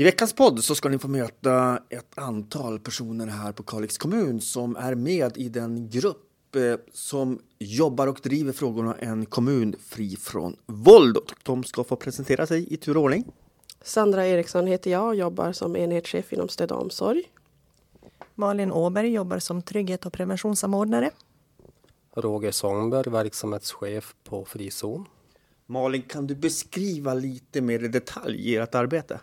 I veckans podd så ska ni få möta ett antal personer här på Kalix kommun som är med i den grupp eh, som jobbar och driver frågorna En kommun fri från våld. De ska få presentera sig i tur och ordning. Sandra Eriksson heter jag och jobbar som enhetschef inom stöd och omsorg. Malin Åberg jobbar som trygghet och preventionssamordnare. Roger Sångberg, verksamhetschef på Frizon. Malin, kan du beskriva lite mer i detalj ert arbete?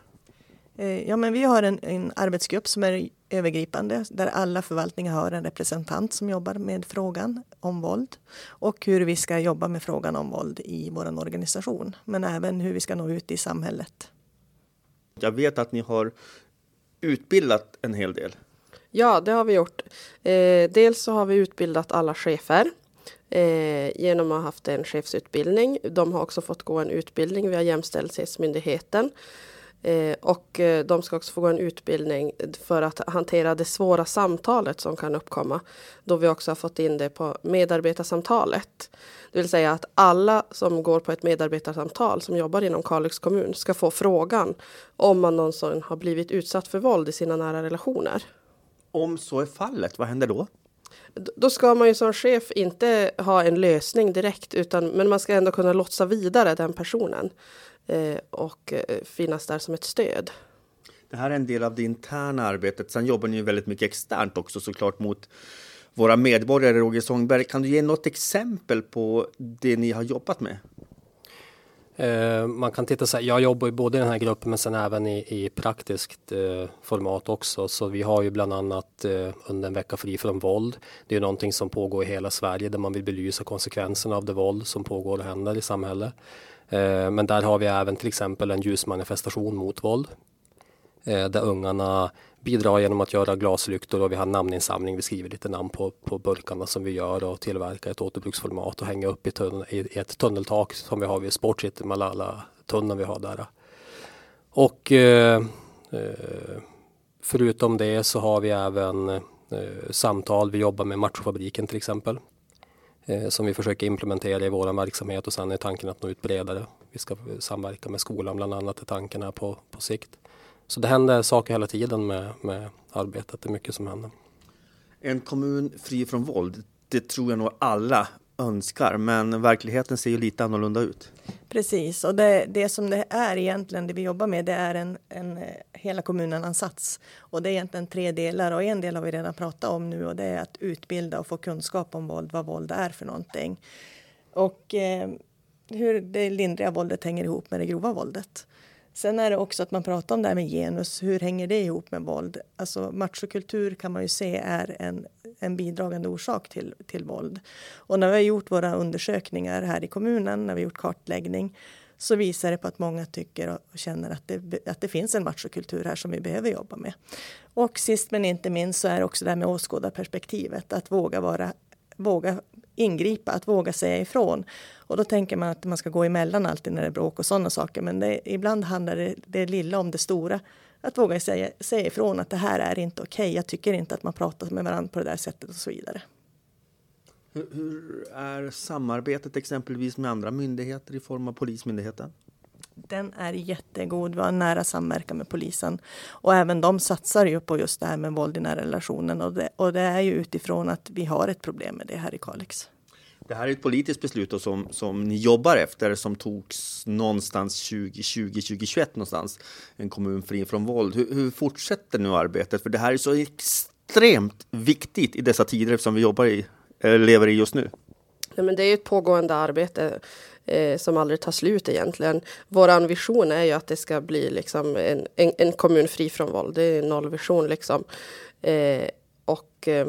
Eh, ja, men vi har en, en, arbetsgrupp som är övergripande där alla förvaltningar har en representant som jobbar med frågan om våld och hur vi ska jobba med frågan om våld i vår organisation, men även hur vi ska nå ut i samhället. Jag vet att ni har utbildat en hel del. Ja, det har vi gjort. Eh, dels så har vi utbildat alla chefer eh, genom att ha haft en chefsutbildning. De har också fått gå en utbildning via Jämställdhetsmyndigheten. Eh, och eh, de ska också få gå en utbildning för att hantera det svåra samtalet som kan uppkomma. Då vi också har fått in det på medarbetarsamtalet. Det vill säga att alla som går på ett medarbetarsamtal som jobbar inom Kalix kommun ska få frågan om man någonsin har blivit utsatt för våld i sina nära relationer. Om så är fallet, vad händer då? Då ska man ju som chef inte ha en lösning direkt, utan, men man ska ändå kunna lotsa vidare den personen och eh, finnas där som ett stöd. Det här är en del av det interna arbetet. Sen jobbar ni ju väldigt mycket externt också såklart mot våra medborgare. Roger Sångberg, kan du ge något exempel på det ni har jobbat med? Eh, man kan titta så här, jag jobbar ju både i den här gruppen men sen även i, i praktiskt eh, format också. Så vi har ju bland annat eh, under en vecka fri från våld. Det är någonting som pågår i hela Sverige där man vill belysa konsekvenserna av det våld som pågår och händer i samhället. Eh, men där har vi även till exempel en ljusmanifestation mot våld. Eh, där ungarna bidrar genom att göra glaslyktor och vi har namninsamling. Vi skriver lite namn på, på burkarna som vi gör och tillverkar ett återbruksformat och hänger upp i, tunn, i, ett tunneltak som vi har vid Sport City Malala tunneln vi har där. Och eh, eh, förutom det så har vi även eh, samtal. Vi jobbar med Machofabriken till exempel som vi försöker implementera i vår verksamhet och sen är tanken att nå ut bredare. Vi ska samverka med skolan bland annat är tanken här på, på sikt. Så det händer saker hela tiden med, med arbetet. Det är mycket som händer. En kommun fri från våld, det tror jag nog alla önskar, men verkligheten ser ju lite annorlunda ut. Precis, och det, det som det är egentligen, det vi jobbar med, det är en, en eh, hela kommunen-ansats. Och det är egentligen tre delar och en del har vi redan pratat om nu och det är att utbilda och få kunskap om våld, vad våld är för någonting. Och eh, hur det lindriga våldet hänger ihop med det grova våldet. Sen är det också att man pratar om det här med genus. Hur hänger det ihop med våld? Alltså machokultur kan man ju se är en, en bidragande orsak till, till våld. Och när vi har gjort våra undersökningar här i kommunen, när vi har gjort kartläggning, så visar det på att många tycker och känner att det, att det finns en machokultur här som vi behöver jobba med. Och sist men inte minst så är det också det här med åskådarperspektivet, att våga vara våga ingripa, att våga säga ifrån. Och då tänker man att man ska gå emellan alltid när det är bråk och sådana saker. Men det, ibland handlar det, det lilla om det stora. Att våga säga, säga ifrån att det här är inte okej. Okay. Jag tycker inte att man pratar med varandra på det där sättet och så vidare. Hur, hur är samarbetet exempelvis med andra myndigheter i form av Polismyndigheten? Den är jättegod. Vi har nära samverkan med polisen. Och även de satsar ju på just det här med våld i nära relationen. Och det, och det är ju utifrån att vi har ett problem med det här i Kalix. Det här är ett politiskt beslut som, som ni jobbar efter som togs någonstans 2020-2021 någonstans. En kommun fri från våld. Hur, hur, fortsätter nu arbetet? För det här är så extremt viktigt i dessa tider som vi jobbar i, Eh, lever i just nu. Ja, men det är ett pågående arbete eh, som aldrig tar slut egentligen. Vår vision är ju att det ska bli liksom en, en, en kommun fri från våld. Det är en nollvision liksom. Eh, och eh,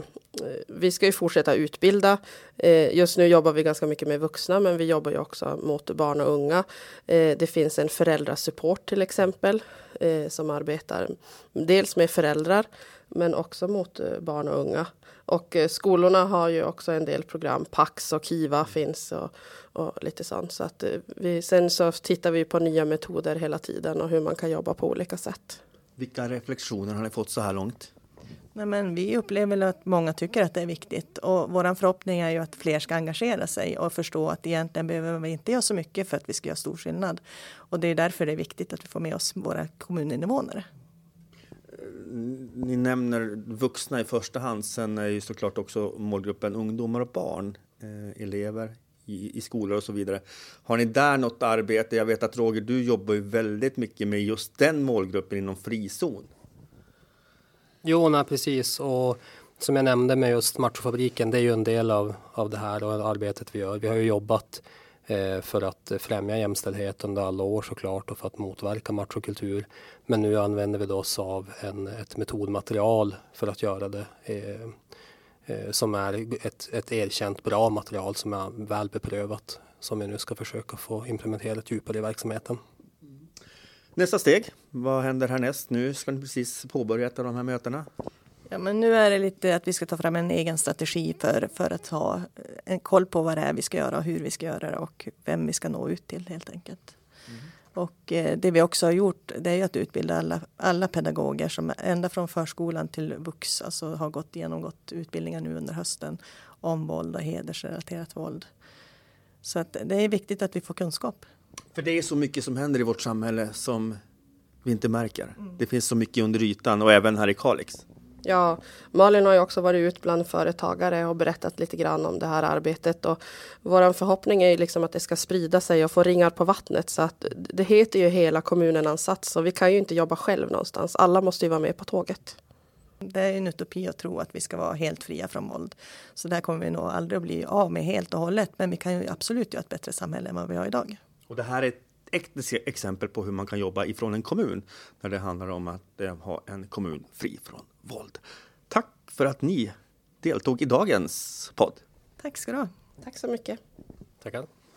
vi ska ju fortsätta utbilda. Eh, just nu jobbar vi ganska mycket med vuxna, men vi jobbar ju också mot barn och unga. Eh, det finns en föräldrasupport till exempel eh, som arbetar dels med föräldrar, men också mot barn och unga. Och skolorna har ju också en del program. Pax och Kiva finns och, och lite sånt. Så att vi, sen så tittar vi på nya metoder hela tiden och hur man kan jobba på olika sätt. Vilka reflektioner har ni fått så här långt? Nej, men vi upplever att många tycker att det är viktigt och vår förhoppning är ju att fler ska engagera sig och förstå att egentligen behöver vi inte göra så mycket för att vi ska göra stor skillnad. Och det är därför det är viktigt att vi får med oss våra kommuninvånare. ni nämner vuxna i första hand. Sen är ju såklart också målgruppen ungdomar och barn, eh, elever i, i skolor och så vidare. Har ni där något arbete? Jag vet att Roger, du jobbar ju väldigt mycket med just den målgruppen inom frizon. Jo, nej, precis. Och som jag nämnde med just Machofabriken, det är ju en del av, av det här och arbetet vi gör. Vi har ju jobbat eh, för att främja jämställdhet under alla år såklart och för att motverka machokultur. Men nu använder vi då oss av en, ett metodmaterial för att göra det eh, eh, som är ett, ett erkänt bra material som är väl beprövat som vi nu ska försöka få implementerat djupare i verksamheten. Nästa steg, vad händer härnäst? Nu ska ni precis påbörja ett av de här mötena. Ja, men nu är det lite att vi ska ta fram en egen strategi för, för att ha en koll på vad det är vi ska göra och hur vi ska göra det och vem vi ska nå ut till helt enkelt. Mm. Och eh, det vi också har gjort det är att utbilda alla, alla pedagoger som ända från förskolan till vux alltså har gått genomgått utbildningar nu under hösten om våld och hedersrelaterat våld. Så att det är viktigt att vi får kunskap. För det är så mycket som händer i vårt samhälle som vi inte märker. Mm. Det finns så mycket under ytan och även här i Kalix. Ja, Malin har ju också varit ut bland företagare och berättat lite grann om det här arbetet. Och vår förhoppning är liksom att det ska sprida sig och få ringar på vattnet. Så att det heter ju hela kommunen ansats och vi kan ju inte jobba själv någonstans. Alla måste ju vara med på tåget. Det är en utopi att tro att vi ska vara helt fria från våld. Så där kommer vi nog aldrig att bli av med helt och hållet. Men vi kan ju absolut göra ett bättre samhälle än vad vi har idag. Och det här är ett exempel på hur man kan jobba ifrån en kommun när det handlar om att eh, ha en kommun fri från våld. Tack för att ni deltog i dagens podd. Tack ska du ha. Tack så mycket. Tackar.